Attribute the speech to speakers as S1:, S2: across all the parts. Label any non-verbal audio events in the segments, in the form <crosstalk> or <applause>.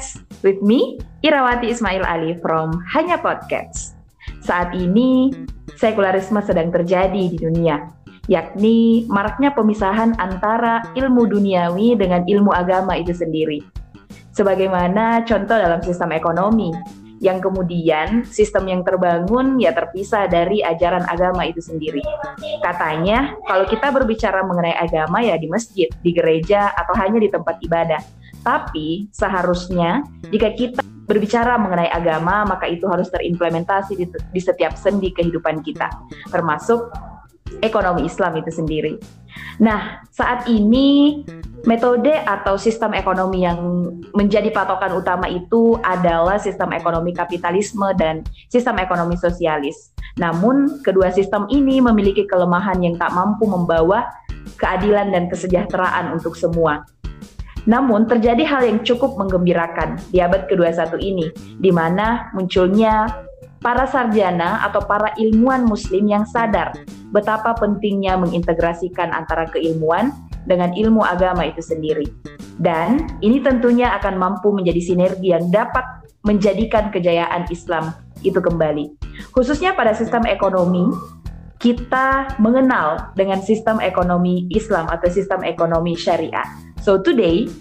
S1: Podcast with me, Irawati Ismail Ali from Hanya Podcast. Saat ini, sekularisme sedang terjadi di dunia, yakni maraknya pemisahan antara ilmu duniawi dengan ilmu agama itu sendiri. Sebagaimana contoh dalam sistem ekonomi, yang kemudian sistem yang terbangun ya terpisah dari ajaran agama itu sendiri. Katanya kalau kita berbicara mengenai agama ya di masjid, di gereja atau hanya di tempat ibadah. Tapi seharusnya jika kita berbicara mengenai agama maka itu harus terimplementasi di, di setiap sendi kehidupan kita, termasuk ekonomi Islam itu sendiri. Nah, saat ini metode atau sistem ekonomi yang menjadi patokan utama itu adalah sistem ekonomi kapitalisme dan sistem ekonomi sosialis. Namun, kedua sistem ini memiliki kelemahan yang tak mampu membawa keadilan dan kesejahteraan untuk semua. Namun, terjadi hal yang cukup menggembirakan di abad ke-21 ini, di mana munculnya para sarjana atau para ilmuwan muslim yang sadar betapa pentingnya mengintegrasikan antara keilmuan dengan ilmu agama itu sendiri. Dan ini tentunya akan mampu menjadi sinergi yang dapat menjadikan kejayaan Islam itu kembali. Khususnya pada sistem ekonomi, kita mengenal dengan sistem ekonomi Islam atau sistem ekonomi syariah. So today,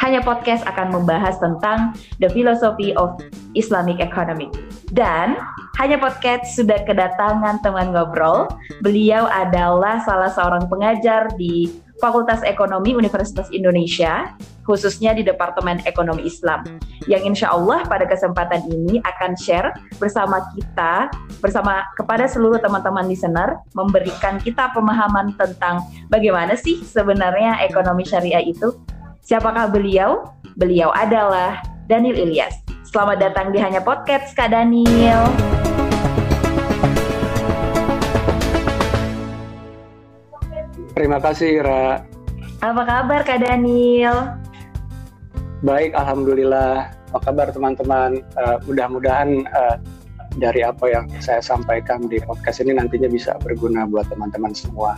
S1: hanya podcast akan membahas tentang the philosophy of Islamic economy. Dan hanya podcast sudah kedatangan teman ngobrol. Beliau adalah salah seorang pengajar di Fakultas Ekonomi Universitas Indonesia, khususnya di Departemen Ekonomi Islam, yang insya Allah pada kesempatan ini akan share bersama kita, bersama kepada seluruh teman-teman listener, memberikan kita pemahaman tentang bagaimana sih sebenarnya ekonomi syariah itu. Siapakah beliau? Beliau adalah Daniel Ilyas. Selamat datang di Hanya Podcast, Kak Daniel.
S2: Terima kasih, Ra.
S1: Apa kabar Kak Daniel?
S2: Baik, Alhamdulillah. Apa kabar teman-teman? Uh, mudah-mudahan uh, dari apa yang saya sampaikan di podcast ini nantinya bisa berguna buat teman-teman semua.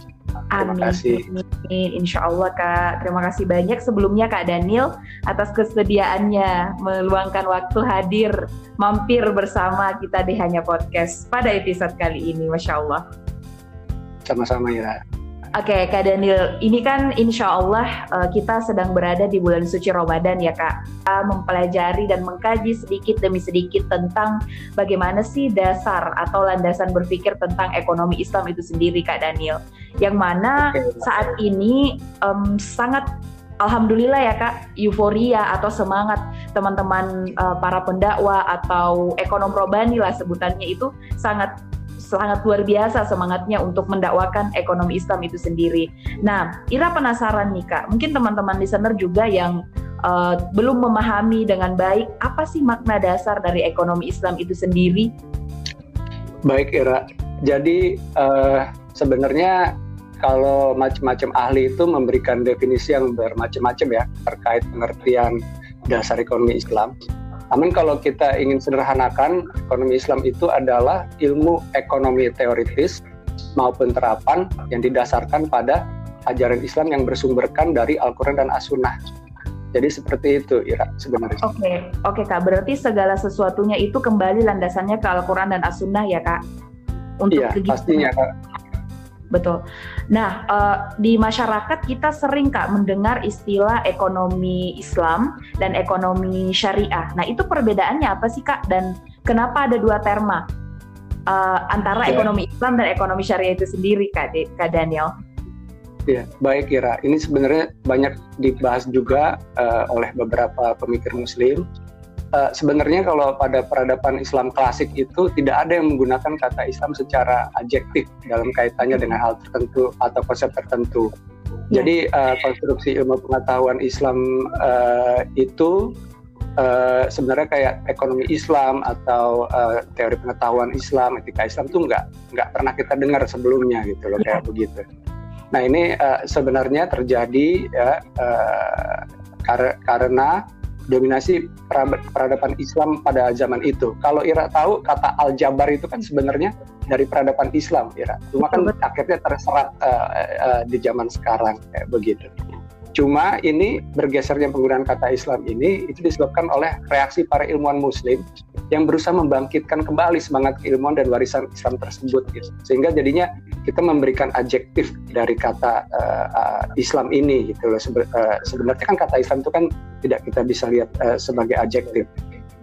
S1: Terima Amin. kasih. Amin. Insya Allah Kak. Terima kasih banyak sebelumnya Kak Daniel atas kesediaannya meluangkan waktu hadir mampir bersama kita di Hanya Podcast pada episode kali ini. Masya Allah.
S2: Sama-sama ya.
S1: Oke, okay, Kak Daniel, ini kan insya Allah uh, kita sedang berada di bulan suci Ramadan ya Kak. Kita mempelajari dan mengkaji sedikit demi sedikit tentang bagaimana sih dasar atau landasan berpikir tentang ekonomi Islam itu sendiri Kak Daniel. Yang mana saat ini um, sangat Alhamdulillah ya kak, euforia atau semangat teman-teman uh, para pendakwa atau ekonom robani lah sebutannya itu sangat sangat luar biasa semangatnya untuk mendakwakan ekonomi Islam itu sendiri. Nah, Ira penasaran nih Kak, mungkin teman-teman listener juga yang uh, belum memahami dengan baik apa sih makna dasar dari ekonomi Islam itu sendiri?
S2: Baik Ira, jadi uh, sebenarnya kalau macam-macam ahli itu memberikan definisi yang bermacam-macam ya terkait pengertian dasar ekonomi Islam. Namun kalau kita ingin sederhanakan, ekonomi Islam itu adalah ilmu ekonomi teoritis maupun terapan yang didasarkan pada ajaran Islam yang bersumberkan dari Al-Quran dan As-Sunnah. Jadi seperti itu, Ira, sebenarnya.
S1: Oke, okay. oke okay, Kak. Berarti segala sesuatunya itu kembali landasannya ke Al-Quran dan As-Sunnah ya, Kak?
S2: Untuk iya, pastinya, Kak
S1: Betul. Nah, uh, di masyarakat kita sering Kak mendengar istilah ekonomi Islam dan ekonomi syariah. Nah, itu perbedaannya apa sih Kak? Dan kenapa ada dua terma uh, antara ya. ekonomi Islam dan ekonomi syariah itu sendiri Kak, Kak Daniel?
S2: Ya, baik Kira. Ini sebenarnya banyak dibahas juga uh, oleh beberapa pemikir Muslim uh, sebenarnya kalau pada peradaban Islam klasik itu tidak ada yang menggunakan kata Islam secara adjektif dalam kaitannya dengan hal tertentu atau konsep tertentu. Ya. Jadi uh, konstruksi ilmu pengetahuan Islam uh, itu uh, sebenarnya kayak ekonomi Islam atau uh, teori pengetahuan Islam, etika Islam itu nggak nggak pernah kita dengar sebelumnya gitu loh kayak ya. begitu. Nah ini uh, sebenarnya terjadi ya uh, kar karena dominasi peradaban Islam pada zaman itu. Kalau Ira tahu kata Al-Jabar itu kan sebenarnya dari peradaban Islam, Ira. Cuma kan akhirnya terserat uh, uh, di zaman sekarang kayak begitu. Cuma ini bergesernya penggunaan kata Islam ini itu disebabkan oleh reaksi para ilmuwan Muslim yang berusaha membangkitkan kembali semangat keilmuan dan warisan Islam tersebut. Gitu. Sehingga jadinya kita memberikan adjektif dari kata uh, uh, Islam ini gitu loh. Sebe uh, sebenarnya kan kata Islam itu kan tidak kita bisa lihat uh, sebagai adjektif.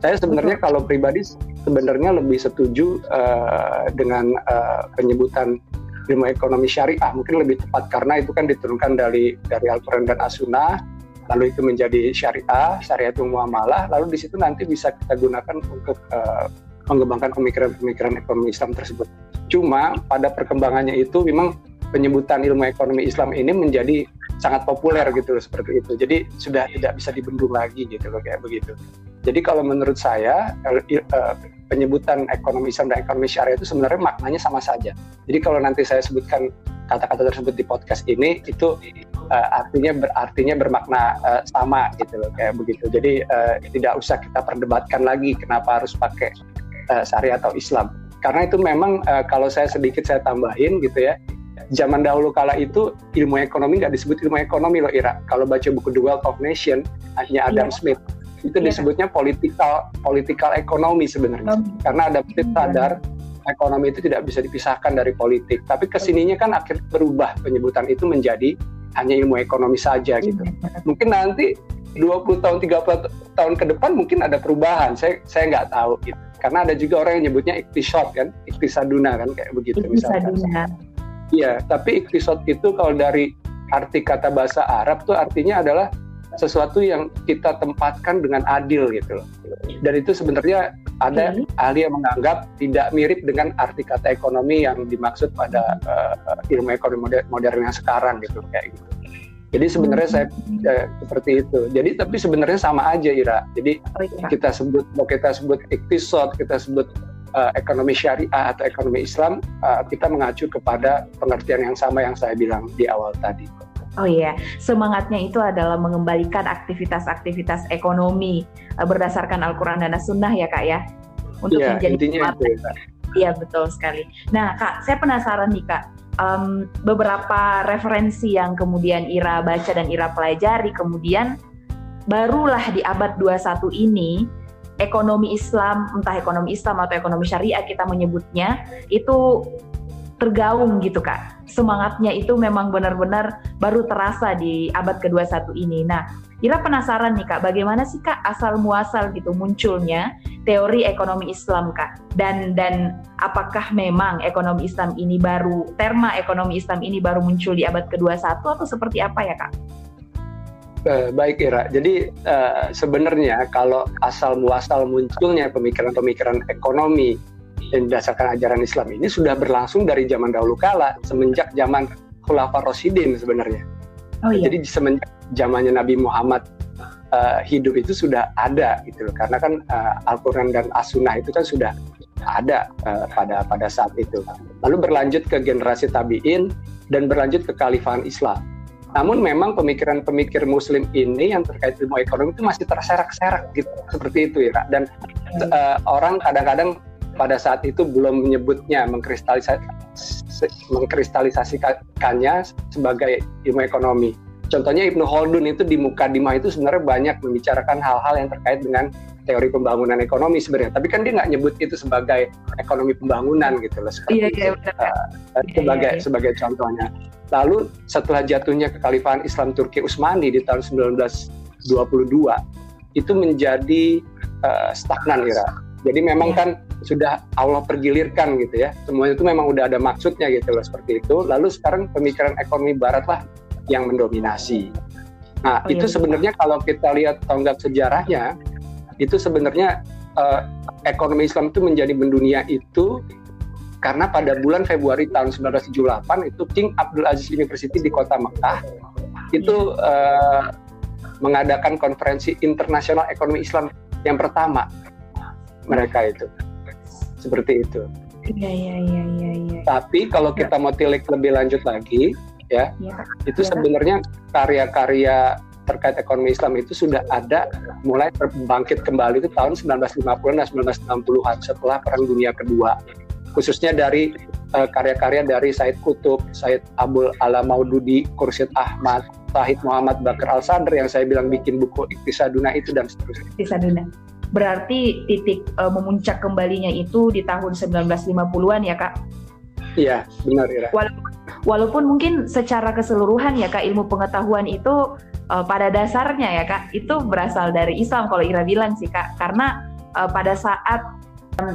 S2: Saya sebenarnya kalau pribadi sebenarnya lebih setuju uh, dengan uh, penyebutan ilmu ekonomi syariah mungkin lebih tepat karena itu kan diturunkan dari dari Al-Quran dan As-Sunnah lalu itu menjadi syariah, syariah itu muamalah, lalu di situ nanti bisa kita gunakan untuk uh, mengembangkan pemikiran-pemikiran ekonomi Islam tersebut. Cuma pada perkembangannya itu memang penyebutan ilmu ekonomi Islam ini menjadi sangat populer gitu loh seperti itu. Jadi sudah tidak bisa dibendung lagi gitu loh kayak begitu. Jadi kalau menurut saya uh, penyebutan ekonomi Islam dan ekonomi syariah itu sebenarnya maknanya sama saja. Jadi kalau nanti saya sebutkan kata-kata tersebut di podcast ini itu uh, artinya berartinya bermakna uh, sama gitu loh kayak begitu. Jadi uh, tidak usah kita perdebatkan lagi kenapa harus pakai uh, syariah atau Islam. Karena itu memang uh, kalau saya sedikit saya tambahin gitu ya. Zaman dahulu kala itu ilmu ekonomi nggak disebut ilmu ekonomi loh Ira. Kalau baca buku The Wealth of Nation hanya Adam yeah. Smith itu yeah. disebutnya political political ekonomi sebenarnya um, karena ada prinsip sadar ekonomi itu tidak bisa dipisahkan dari politik tapi ke sininya kan akhir berubah penyebutan itu menjadi hanya ilmu ekonomi saja iya, gitu mungkin nanti 20 tahun 30 tahun ke depan mungkin ada perubahan saya saya nggak tahu gitu karena ada juga orang yang nyebutnya iktisod kan iktisaduna kan kayak begitu misalnya iya tapi iktisod itu kalau dari arti kata bahasa Arab tuh artinya adalah sesuatu yang kita tempatkan dengan adil gitu loh. Dan itu sebenarnya ada hmm. ahli yang menganggap tidak mirip dengan arti kata ekonomi yang dimaksud pada uh, ilmu ekonomi modern, modern yang sekarang gitu kayak gitu. Jadi sebenarnya saya uh, seperti itu. Jadi tapi sebenarnya sama aja Ira. Jadi oh, iya. kita sebut mau kita sebut iktisod, kita sebut uh, ekonomi syariah atau ekonomi Islam, uh, kita mengacu kepada pengertian yang sama yang saya bilang di awal tadi.
S1: Oh iya, semangatnya itu adalah mengembalikan aktivitas-aktivitas ekonomi uh, berdasarkan Al-Quran dan As-Sunnah ya kak ya,
S2: untuk ya, menjadi intinya itu, ya,
S1: Iya betul sekali. Nah kak, saya penasaran nih kak, um, beberapa referensi yang kemudian Ira baca dan Ira pelajari, kemudian barulah di abad 21 ini ekonomi Islam, entah ekonomi Islam atau ekonomi syariah kita menyebutnya, itu tergaung gitu kak. Semangatnya itu memang benar-benar baru terasa di abad ke-21 ini. Nah, Ira penasaran nih kak, bagaimana sih kak asal muasal gitu munculnya teori ekonomi Islam kak? Dan dan apakah memang ekonomi Islam ini baru terma ekonomi Islam ini baru muncul di abad ke-21 atau seperti apa ya kak?
S2: Eh, baik Ira, jadi uh, sebenarnya kalau asal muasal munculnya pemikiran-pemikiran ekonomi yang berdasarkan ajaran Islam ini sudah berlangsung dari zaman dahulu kala semenjak zaman Khulafa Rasidin sebenarnya. Oh, iya. Jadi semenjak zamannya Nabi Muhammad uh, hidup itu sudah ada gitu loh karena kan uh, Al-Qur'an dan As-Sunnah itu kan sudah ada uh, pada pada saat itu. Lalu berlanjut ke generasi tabi'in dan berlanjut ke kalifahan Islam. Namun memang pemikiran-pemikir Muslim ini yang terkait ilmu ekonomi itu masih terserak-serak gitu seperti itu ya. Dan uh, orang kadang-kadang pada saat itu belum menyebutnya mengkristalisasi, mengkristalisasikannya sebagai ilmu ekonomi. Contohnya Ibnu Khaldun itu di Mukadimah itu sebenarnya banyak membicarakan hal-hal yang terkait dengan teori pembangunan ekonomi sebenarnya. Tapi kan dia nggak nyebut itu sebagai ekonomi pembangunan gitu loh. Seperti iya, iya, uh, sebagai iya, iya. sebagai contohnya. Lalu setelah jatuhnya kekhalifahan Islam Turki Utsmani di tahun 1922 itu menjadi uh, stagnan ya. Jadi memang iya. kan sudah Allah pergilirkan gitu ya. Semuanya itu memang udah ada maksudnya gitu loh seperti itu. Lalu sekarang pemikiran ekonomi barat lah yang mendominasi. Nah, oh, itu iya. sebenarnya kalau kita lihat tonggak sejarahnya itu sebenarnya uh, ekonomi Islam itu menjadi mendunia itu karena pada bulan Februari tahun 1978 itu King Abdul Aziz University di kota Mekah itu uh, mengadakan konferensi internasional ekonomi Islam yang pertama mereka itu seperti itu.
S1: Iya iya iya iya. Ya.
S2: Tapi kalau kita mau tilik lebih lanjut lagi, ya, ya itu ya. sebenarnya karya-karya terkait ekonomi Islam itu sudah ada mulai terbangkit kembali itu tahun 1950 dan 1960-an setelah Perang Dunia Kedua. Khususnya dari eh, karya-karya dari Said Kutub, Said Abdul Ala Maududi, Kursyid Ahmad, Tahid Muhammad Bakar Al Sadr yang saya bilang bikin buku Iktisaduna itu dan seterusnya.
S1: Iktisaduna. Berarti titik uh, memuncak kembalinya itu di tahun 1950-an ya kak?
S2: Iya, benar Ira.
S1: Walaupun, walaupun mungkin secara keseluruhan ya kak ilmu pengetahuan itu uh, pada dasarnya ya kak itu berasal dari Islam kalau Ira bilang sih kak. Karena uh, pada saat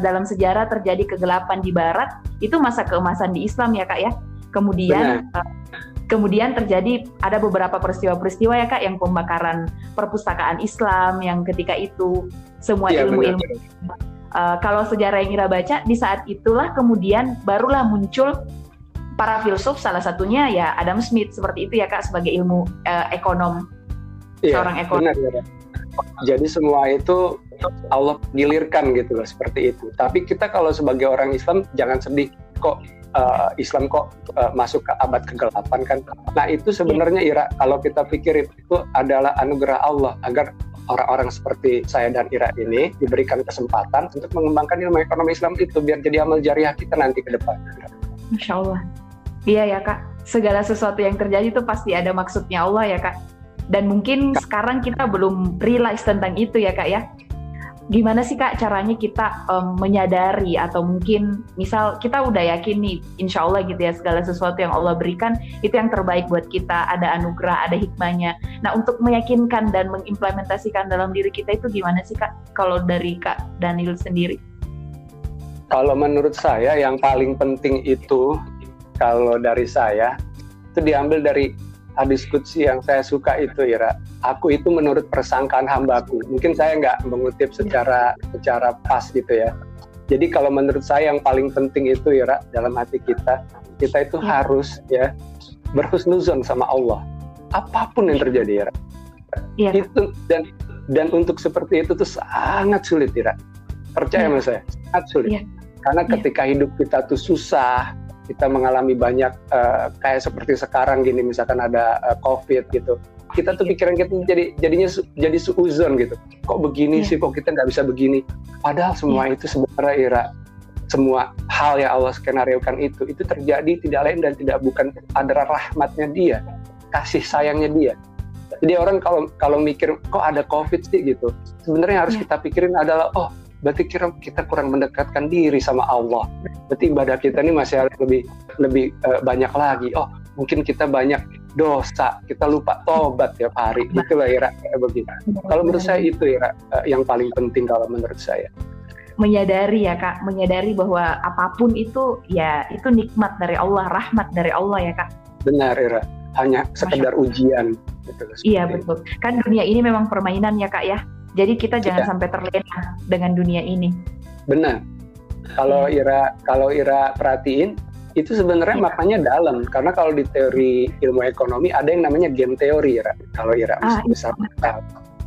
S1: dalam sejarah terjadi kegelapan di Barat itu masa keemasan di Islam ya kak ya. Kemudian uh, kemudian terjadi ada beberapa peristiwa-peristiwa ya kak yang pembakaran perpustakaan Islam yang ketika itu semua iya, ilmu-ilmu uh, kalau sejarah yang Ira baca di saat itulah kemudian barulah muncul para filsuf salah satunya ya Adam Smith seperti itu ya kak sebagai ilmu uh, ekonom
S2: iya, seorang ekonom. Benar, benar. Jadi semua itu Allah gilirkan gitu loh seperti itu. Tapi kita kalau sebagai orang Islam jangan sedih kok uh, Islam kok uh, masuk ke abad kegelapan kan. Nah itu sebenarnya Ira kalau kita pikir itu adalah anugerah Allah agar orang-orang seperti saya dan Ira ini diberikan kesempatan untuk mengembangkan ilmu ekonomi Islam itu biar jadi amal jariah kita nanti ke depan.
S1: Masya Allah. Iya ya kak, segala sesuatu yang terjadi itu pasti ada maksudnya Allah ya kak. Dan mungkin sekarang kita belum realize tentang itu ya kak ya gimana sih kak caranya kita um, menyadari atau mungkin misal kita udah yakin nih insya Allah gitu ya segala sesuatu yang Allah berikan itu yang terbaik buat kita ada anugerah ada hikmahnya nah untuk meyakinkan dan mengimplementasikan dalam diri kita itu gimana sih kak kalau dari kak Daniel sendiri
S2: kalau menurut saya yang paling penting itu kalau dari saya itu diambil dari hadis kutsi yang saya suka itu Ira. Aku itu menurut persangkaan hambaku. Mungkin saya nggak mengutip secara secara pas gitu ya. Jadi kalau menurut saya yang paling penting itu Ira dalam hati kita, kita itu ya. harus ya berhusnuzon sama Allah. Apa pun yang terjadi Ira. Ya. Itu dan dan untuk seperti itu tuh sangat sulit Ira. Percaya ya. sama saya, sangat sulit. Ya. Karena ya. ketika hidup kita tuh susah, kita mengalami banyak uh, kayak seperti sekarang gini misalkan ada uh, covid gitu kita tuh pikiran kita jadi jadinya jadi suuzon gitu kok begini yeah. sih kok kita nggak bisa begini padahal semua yeah. itu sebenarnya ira semua hal yang Allah skenariokan itu itu terjadi tidak lain dan tidak bukan adalah rahmatnya dia kasih sayangnya dia jadi orang kalau kalau mikir kok ada covid sih gitu sebenarnya harus yeah. kita pikirin adalah oh berarti kira kita kurang mendekatkan diri sama Allah. Berarti ibadah kita ini masih harus lebih lebih uh, banyak lagi. Oh, mungkin kita banyak dosa, kita lupa tobat tiap hari. Itulah ya kayak begitu. Kalau menurut saya itu ya uh, yang paling penting kalau menurut saya.
S1: Menyadari ya kak, menyadari bahwa apa pun itu ya itu nikmat dari Allah, rahmat dari Allah ya kak.
S2: Benar Ira, hanya sekedar ujian.
S1: Gitu, iya betul. Kan dunia ini memang permainan ya kak ya jadi kita jangan ya. sampai terlena dengan dunia ini.
S2: Benar. Kalau iya. Ira kalau Ira perhatiin itu sebenarnya ya. maknanya dalam karena kalau di teori ilmu ekonomi ada yang namanya game teori Ira. Kalau Ira ah, bisa iya.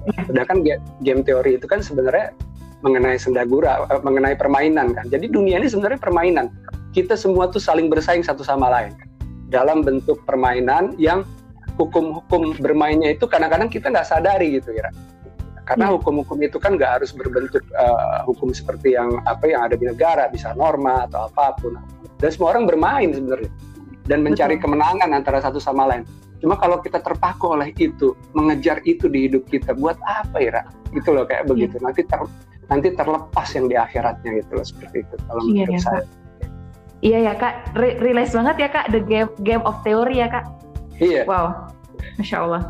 S2: Ya. Sedangkan game teori itu kan sebenarnya mengenai sendagura, eh, mengenai permainan kan. Jadi dunia ini sebenarnya permainan. Kita semua tuh saling bersaing satu sama lain dalam bentuk permainan yang hukum-hukum bermainnya itu kadang-kadang kita nggak sadari gitu ya karena hmm. hukum-hukum itu kan nggak harus berbentuk uh, hukum seperti yang apa yang ada di negara bisa norma atau apa pun. Dan semua orang bermain sebenarnya dan mencari Betul. kemenangan antara satu sama lain. Cuma kalau kita terpaku oleh itu mengejar itu di hidup kita buat apa ya gitu loh kayak begitu. Hmm. nanti ter nanti terlepas yang di akhiratnya gitu loh seperti itu kalau iya, menurut ya, saya.
S1: Iya ya kak. Re realize banget ya kak. The game game of theory ya kak.
S2: Iya.
S1: Wow. Masya Allah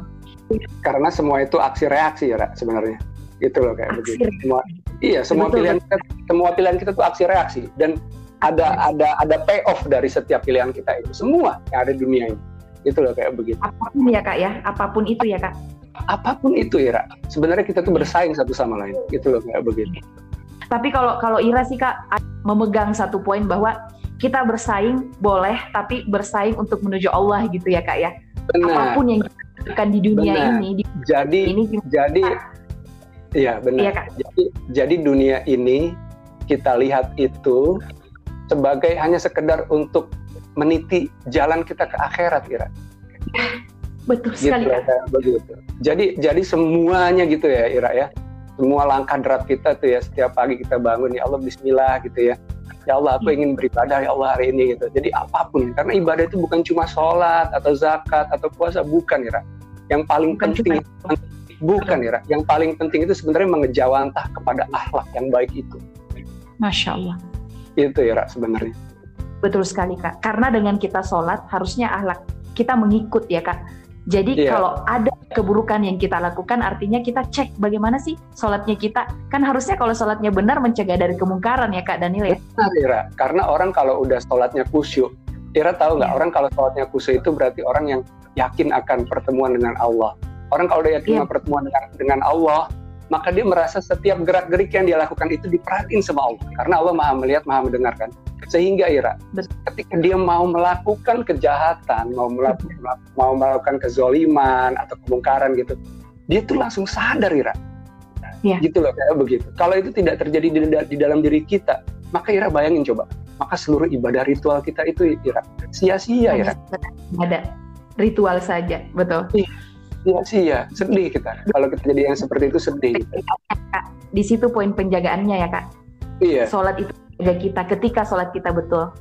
S2: karena semua itu aksi reaksi ya sebenarnya. Gitu loh kayak begitu. Semua iya semua betul, pilihan kita semua pilihan kita tuh aksi reaksi dan ada ada ada payoff dari setiap pilihan kita itu. Semua yang ada di dunia ini. Itu loh kayak begitu.
S1: Apa pun ya kak ya. Apa pun itu ya kak.
S2: Apa pun itu ya sebenarnya kita tuh bersaing satu sama lain. Gitu loh kayak begitu.
S1: Tapi kalau kalau Ira sih kak memegang satu poin bahwa kita bersaing boleh tapi bersaing untuk menuju Allah gitu ya kak ya. Benar. apa pun yang kita bukan di dunia benar. ini. Di
S2: jadi ini jadi iya benar. Iya, Jadi jadi dunia ini kita lihat itu sebagai hanya sekedar untuk meniti jalan kita ke akhirat kira.
S1: Betul gitu, sekali.
S2: begitu. Jadi jadi semuanya gitu ya Ira ya. Semua langkah derap kita tuh ya setiap pagi kita bangun ya Allah Bismillah gitu ya ya Allah aku iya. ingin beribadah ya Allah hari ini gitu jadi apa pun karena ibadah itu bukan cuma sholat atau zakat atau puasa bukan ya Yang paling bukan penting cuma. bukan ya, yang paling penting itu sebenarnya mengejawantah kepada akhlak yang baik itu.
S1: Masya Allah.
S2: Itu ya sebenarnya.
S1: Betul sekali kak. Karena dengan kita sholat harusnya akhlak kita mengikut ya kak. Jadi yeah. kalau ada keburukan yang kita lakukan, artinya kita cek bagaimana sih sholatnya kita. Kan harusnya kalau sholatnya benar mencegah dari kemungkaran ya Kak Daniel ya?
S2: Benar Ira, karena orang kalau udah sholatnya khusyuk, Ira tahu nggak yeah. orang kalau sholatnya khusyuk itu berarti orang yang yakin akan pertemuan dengan Allah. Orang kalau udah yakin yeah. pertemuan dengan, dengan Allah, maka dia merasa setiap gerak-gerik yang dia lakukan itu diperhatiin sama Allah. Karena Allah maha melihat, maha mendengarkan. Sehingga Ira, ketika dia mau melakukan kejahatan, mau melakukan, mau melakukan kezoliman atau kemungkaran gitu, dia tuh langsung sadar Ira. Ya. Gitu loh kayak begitu. Kalau itu tidak terjadi di, di dalam diri kita, maka Ira bayangin coba, maka seluruh ibadah ritual kita itu Ira sia-sia Ira.
S1: Ada ritual saja, betul.
S2: Iya, sia-sia, sedih kita. Kalau kita jadi yang seperti itu sedih.
S1: Di situ poin penjagaannya ya kak. Iya. Sholat itu kita ketika sholat kita betul.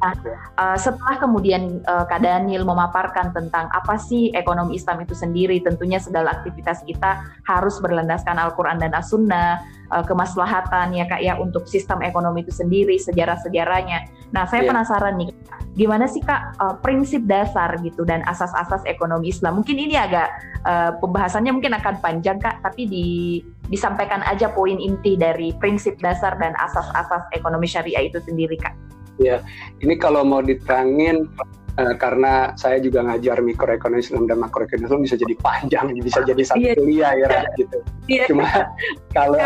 S1: Nah, uh, setelah kemudian uh, Kak Daniel memaparkan tentang apa sih ekonomi Islam itu sendiri, tentunya segala aktivitas kita harus berlandaskan Al-Quran dan As-Sunnah, uh, kemaslahatan ya Kak ya untuk sistem ekonomi itu sendiri, sejarah-sejarahnya. Nah, saya yeah. penasaran nih, gimana sih Kak uh, prinsip dasar gitu dan asas-asas ekonomi Islam? Mungkin ini agak uh, pembahasannya mungkin akan panjang Kak, tapi di, disampaikan aja poin inti dari prinsip dasar dan asas-asas ekonomi syariah itu sendiri Kak.
S2: Ya, ini kalau mau diterangin uh, karena saya juga ngajar mikroekonomi Islam dan makroekonomi Islam bisa jadi panjang, bisa jadi satu yeah. kuliah ya gitu. Yeah. Cuma kalau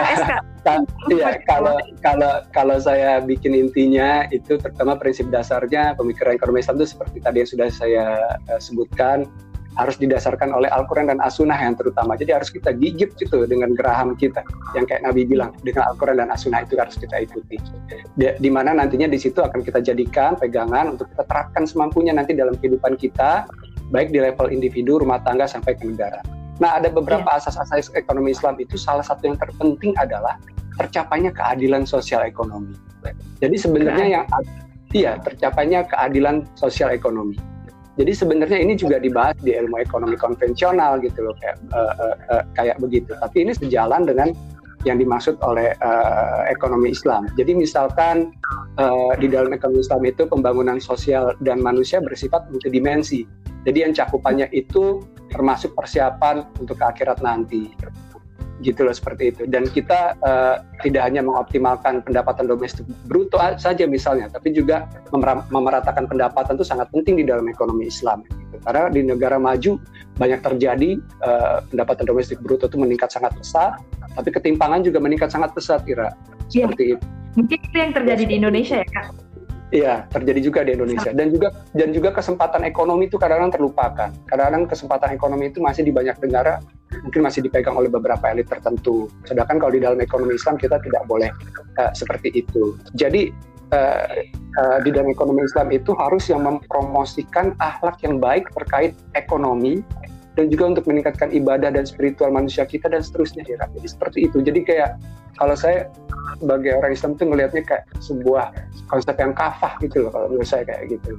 S2: ya <laughs> kalau kalau kalau saya bikin intinya itu terutama prinsip dasarnya pemikiran ekonomi Islam itu seperti tadi yang sudah saya uh, sebutkan harus didasarkan oleh Al-Quran dan As-Sunnah yang terutama. Jadi harus kita gigit gitu dengan geraham kita. Yang kayak Nabi bilang, dengan Al-Quran dan As-Sunnah itu harus kita ikuti. Di, di mana nantinya di situ akan kita jadikan pegangan untuk kita terapkan semampunya nanti dalam kehidupan kita, baik di level individu, rumah tangga, sampai ke negara. Nah, ada beberapa iya. asas-asas ekonomi Islam itu salah satu yang terpenting adalah tercapainya keadilan sosial ekonomi. Jadi sebenarnya yang iya tercapainya keadilan sosial ekonomi. Jadi sebenarnya ini juga dibahas di ilmu ekonomi konvensional gitu loh kayak uh, uh, uh, kayak begitu. Tapi ini sejalan dengan yang dimaksud oleh uh, ekonomi Islam. Jadi misalkan uh, di dalam ekonomi Islam itu pembangunan sosial dan manusia bersifat multidimensi. Jadi yang cakupannya itu termasuk persiapan untuk akhirat nanti gitu loh seperti itu. Dan kita uh, tidak hanya mengoptimalkan pendapatan domestik bruto saja misalnya tapi juga memeratakan pendapatan itu sangat penting di dalam ekonomi Islam gitu. karena di negara maju banyak terjadi uh, pendapatan domestik bruto itu meningkat sangat besar tapi ketimpangan juga meningkat sangat besar kira
S1: seperti ya. itu. Mungkin itu yang terjadi di Indonesia ya kak
S2: Iya, terjadi juga di Indonesia dan juga dan juga kesempatan ekonomi itu kadang-kadang terlupakan. Kadang-kadang kesempatan ekonomi itu masih di banyak negara mungkin masih dipegang oleh beberapa elit tertentu. Sedangkan kalau di dalam ekonomi Islam kita tidak boleh uh, seperti itu. Jadi uh, uh, di dalam ekonomi Islam itu harus yang mempromosikan akhlak yang baik terkait ekonomi dan juga untuk meningkatkan ibadah dan spiritual manusia kita dan seterusnya ya. Jadi seperti itu. Jadi kayak kalau saya sebagai orang Islam itu melihatnya kayak sebuah konsep yang kafah gitu loh kalau menurut saya kayak gitu.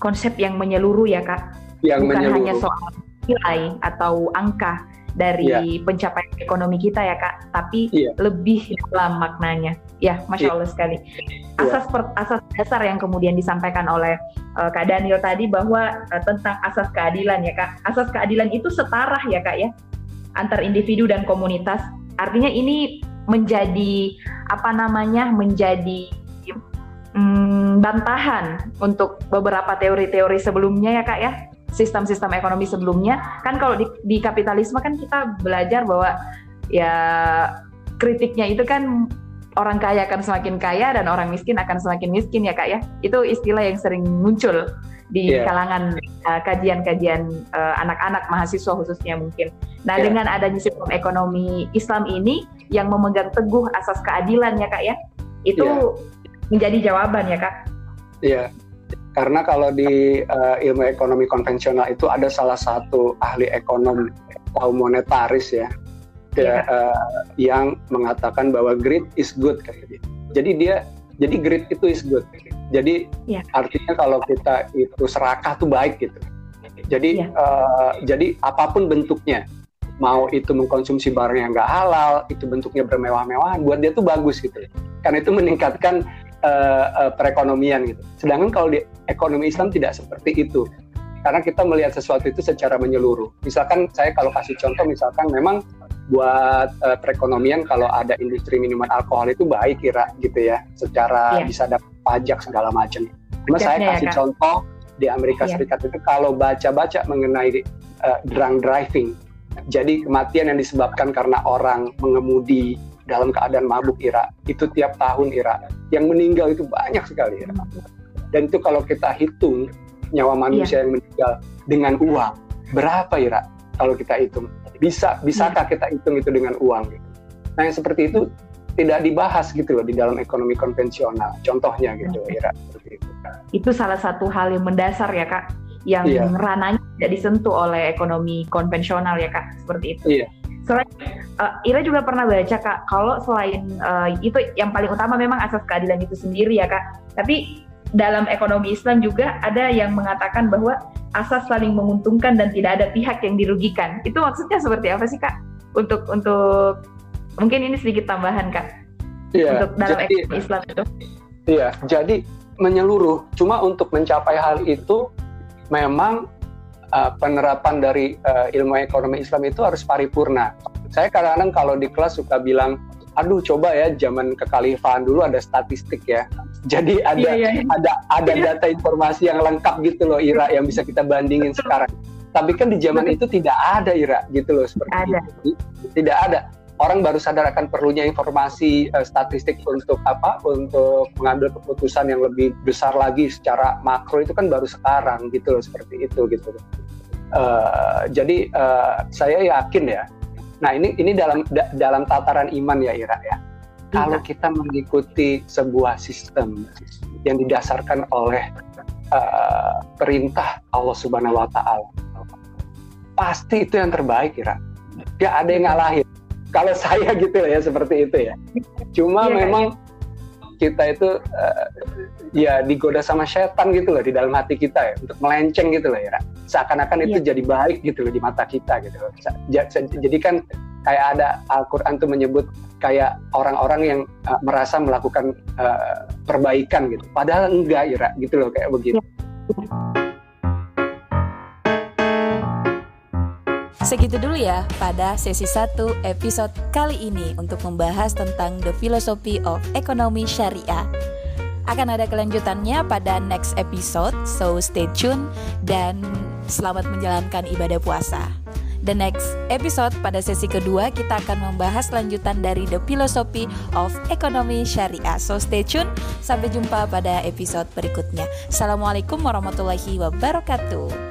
S1: Konsep yang menyeluruh ya kak.
S2: Yang
S1: Bukan
S2: menyeluruh.
S1: hanya soal nilai atau angka dari yeah. pencapaian ekonomi kita ya kak, tapi yeah. lebih dalam maknanya. Ya, masya yeah. Allah sekali. Iya. Asas per, asas dasar yang kemudian disampaikan oleh uh, kak Daniel tadi bahwa uh, tentang asas keadilan ya kak. Asas keadilan itu setara ya kak ya antar individu dan komunitas. Artinya ini menjadi apa namanya menjadi hmm, bantahan untuk beberapa teori-teori sebelumnya ya kak ya sistem-sistem ekonomi sebelumnya kan kalau di, di kapitalisme kan kita belajar bahwa ya kritiknya itu kan orang kaya akan semakin kaya dan orang miskin akan semakin miskin ya kak ya itu istilah yang sering muncul di yeah. kalangan uh, kajian-kajian uh, anak-anak mahasiswa khususnya mungkin. Nah yeah. dengan adanya sistem ekonomi Islam ini yang memegang teguh asas keadilan ya kak ya, itu yeah. menjadi jawaban ya kak.
S2: Iya, yeah. Karena kalau di uh, ilmu ekonomi konvensional itu ada salah satu ahli ekonom kaum monetaris ya, yeah. uh, yang mengatakan bahwa greed is good kayak gitu. Jadi dia jadi greed itu is good. Jadi yeah. artinya kalau kita itu serakah tuh baik gitu. Jadi yeah. uh, jadi apa pun bentuknya, mau itu mengkonsumsi barang yang nggak halal, itu bentuknya bermewah-mewahan, buat dia tuh bagus gitu. Karena itu meningkatkan uh, uh, perekonomian gitu. Sedangkan kalau di ekonomi Islam tidak seperti itu. Karena kita melihat sesuatu itu secara menyeluruh. Misalkan saya kalau kasih contoh, misalkan memang buat uh, perekonomian kalau ada industri minuman alkohol itu baik kira gitu ya, secara yeah. bisa dapat pajak segala macam. Cuma saya kasih ya, contoh di Amerika yeah. Serikat itu kalau baca-baca mengenai uh, drunk driving, jadi kematian yang disebabkan karena orang mengemudi dalam keadaan mabuk Ira, itu tiap tahun Ira, yang meninggal itu banyak sekali Ira. Dan itu kalau kita hitung nyawa manusia yeah. yang meninggal dengan uang, berapa Ira kalau kita hitung? Bisa bisakah yeah. kita hitung itu dengan uang gitu. Nah, yang seperti itu tidak dibahas gitu loh di dalam ekonomi konvensional. Contohnya gitu, Ira.
S1: itu. Itu salah satu hal yang mendasar ya kak, yang iya. rananya tidak disentuh oleh ekonomi konvensional ya kak, seperti itu. Iya. Selain uh, Ira juga pernah baca kak, kalau selain uh, itu yang paling utama memang asas keadilan itu sendiri ya kak. Tapi dalam ekonomi Islam juga ada yang mengatakan bahwa asas saling menguntungkan dan tidak ada pihak yang dirugikan. Itu maksudnya seperti apa sih kak? Untuk untuk Mungkin ini sedikit tambahan kak
S2: iya, untuk dalam jadi, ekonomi Islam itu. Iya, jadi menyeluruh. Cuma untuk mencapai hal itu memang uh, penerapan dari uh, ilmu ekonomi Islam itu harus paripurna. Saya kadang-kadang kalau di kelas suka bilang, aduh coba ya zaman kekhalifahan dulu ada statistik ya. <laughs> Jadi ada iya, iya. ada ada iya. data informasi yang lengkap gitu loh Ira yang bisa kita bandingin sekarang. Tapi kan di zaman itu tidak ada Ira gitu loh seperti ada. itu. Tidak ada orang baru sadar akan perlunya informasi uh, statistik untuk apa? Untuk mengambil keputusan yang lebih besar lagi secara makro itu kan baru sekarang gitu loh seperti itu gitu. Uh, jadi uh, saya yakin ya. Nah ini ini dalam da, dalam tataran iman ya Ira ya. Kalau iya. kita mengikuti sebuah sistem yang didasarkan oleh uh, perintah Allah Subhanahu Wa Taala pasti itu yang terbaik Ira. Gak ada yang ngalahin kalau <laughs> saya gitu ya seperti itu ya. Cuma yeah, memang yeah. kita itu uh, ya digoda sama setan gitu loh di dalam hati kita ya untuk melenceng gitu loh ya. Seakan-akan itu yeah. jadi baik gitu loh di mata kita gitu loh. Jadi kan kayak ada Al-Qur'an tuh menyebut kayak orang-orang yang uh, merasa melakukan uh, perbaikan gitu. Padahal enggak ya gitu loh kayak begitu. Yeah.
S3: Segitu dulu ya pada sesi 1 episode kali ini untuk membahas tentang the philosophy of economy syariah. Akan ada kelanjutannya pada next episode, so stay tune dan selamat menjalankan ibadah puasa. The next episode pada sesi kedua kita akan membahas lanjutan dari The Philosophy of Economy Syariah. So stay tune, sampai jumpa pada episode berikutnya. Assalamualaikum warahmatullahi wabarakatuh.